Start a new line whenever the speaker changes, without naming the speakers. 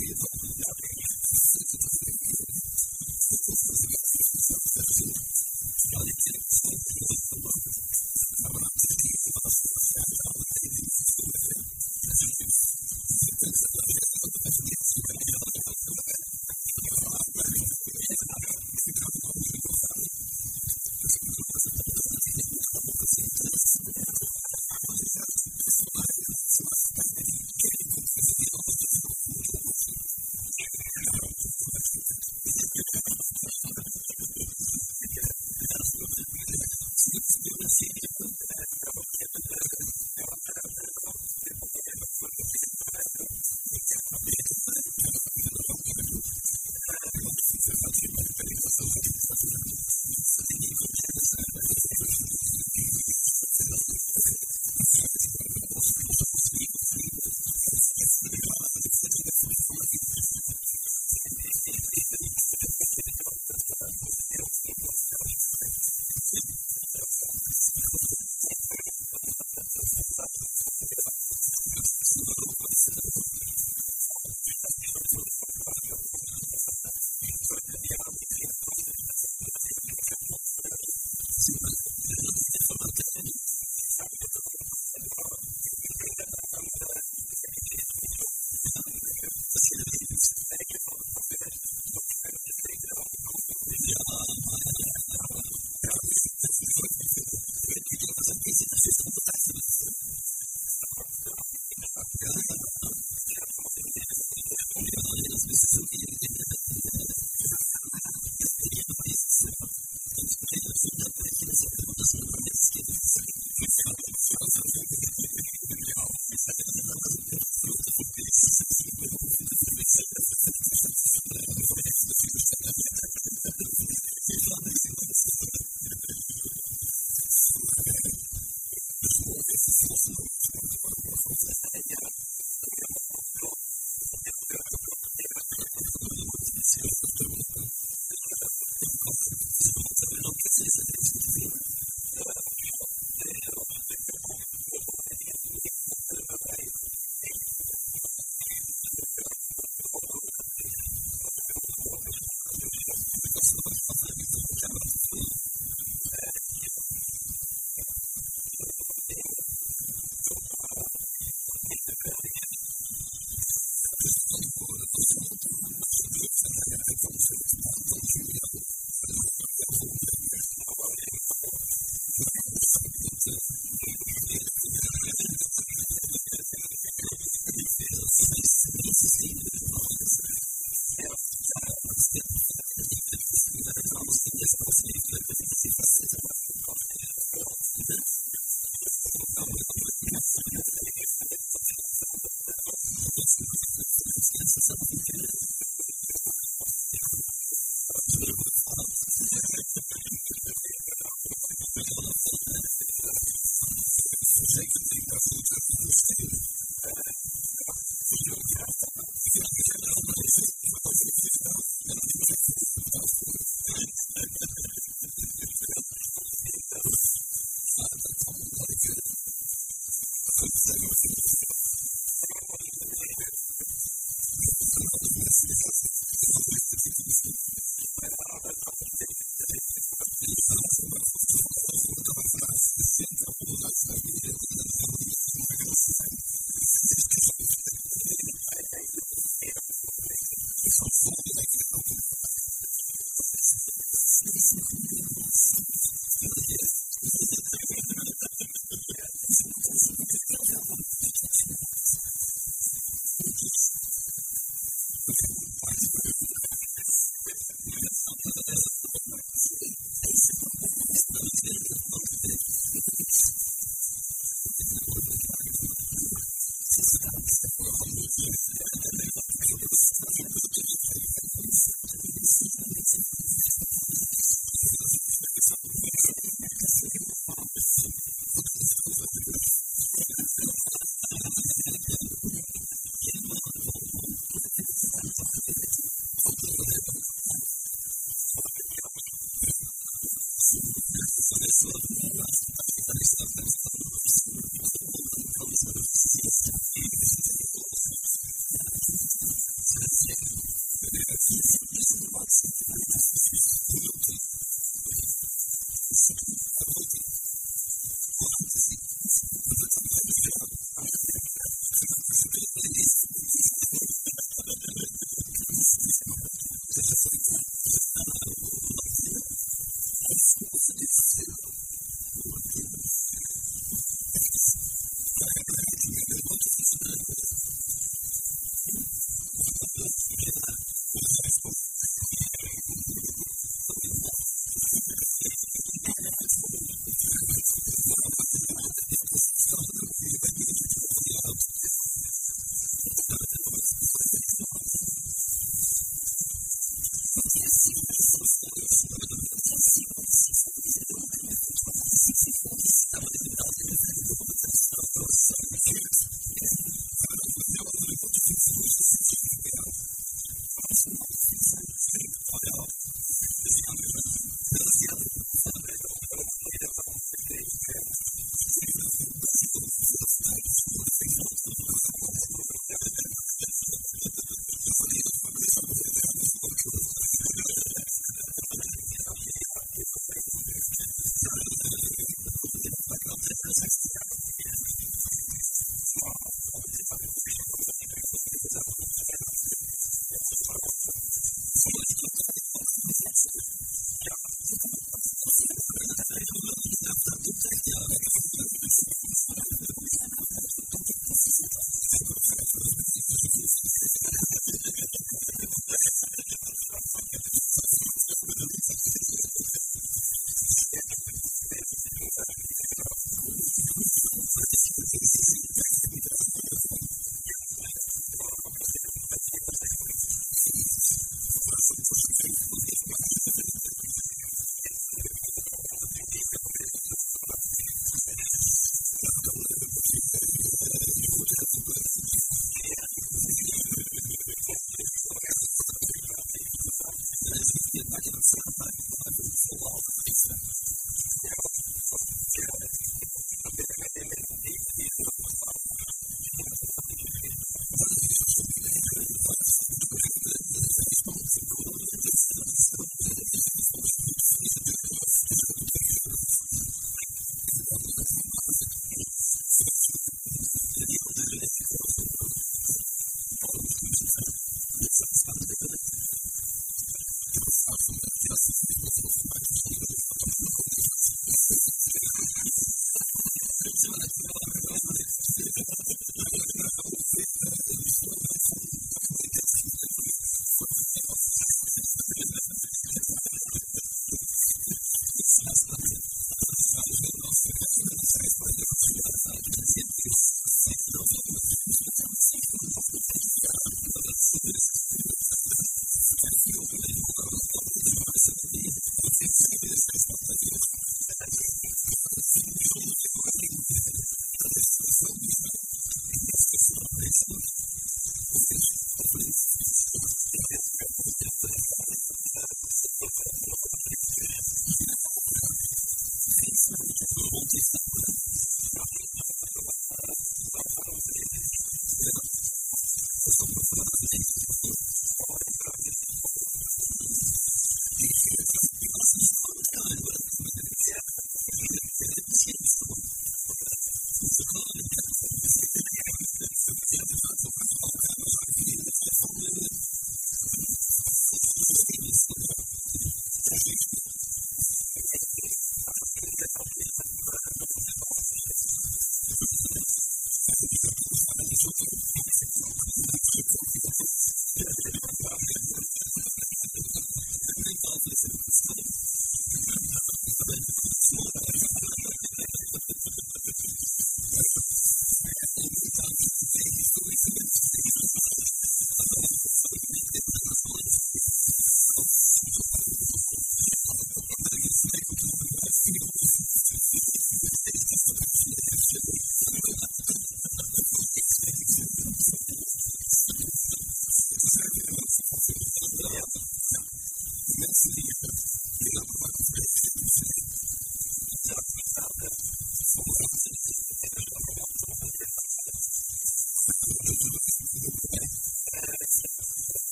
this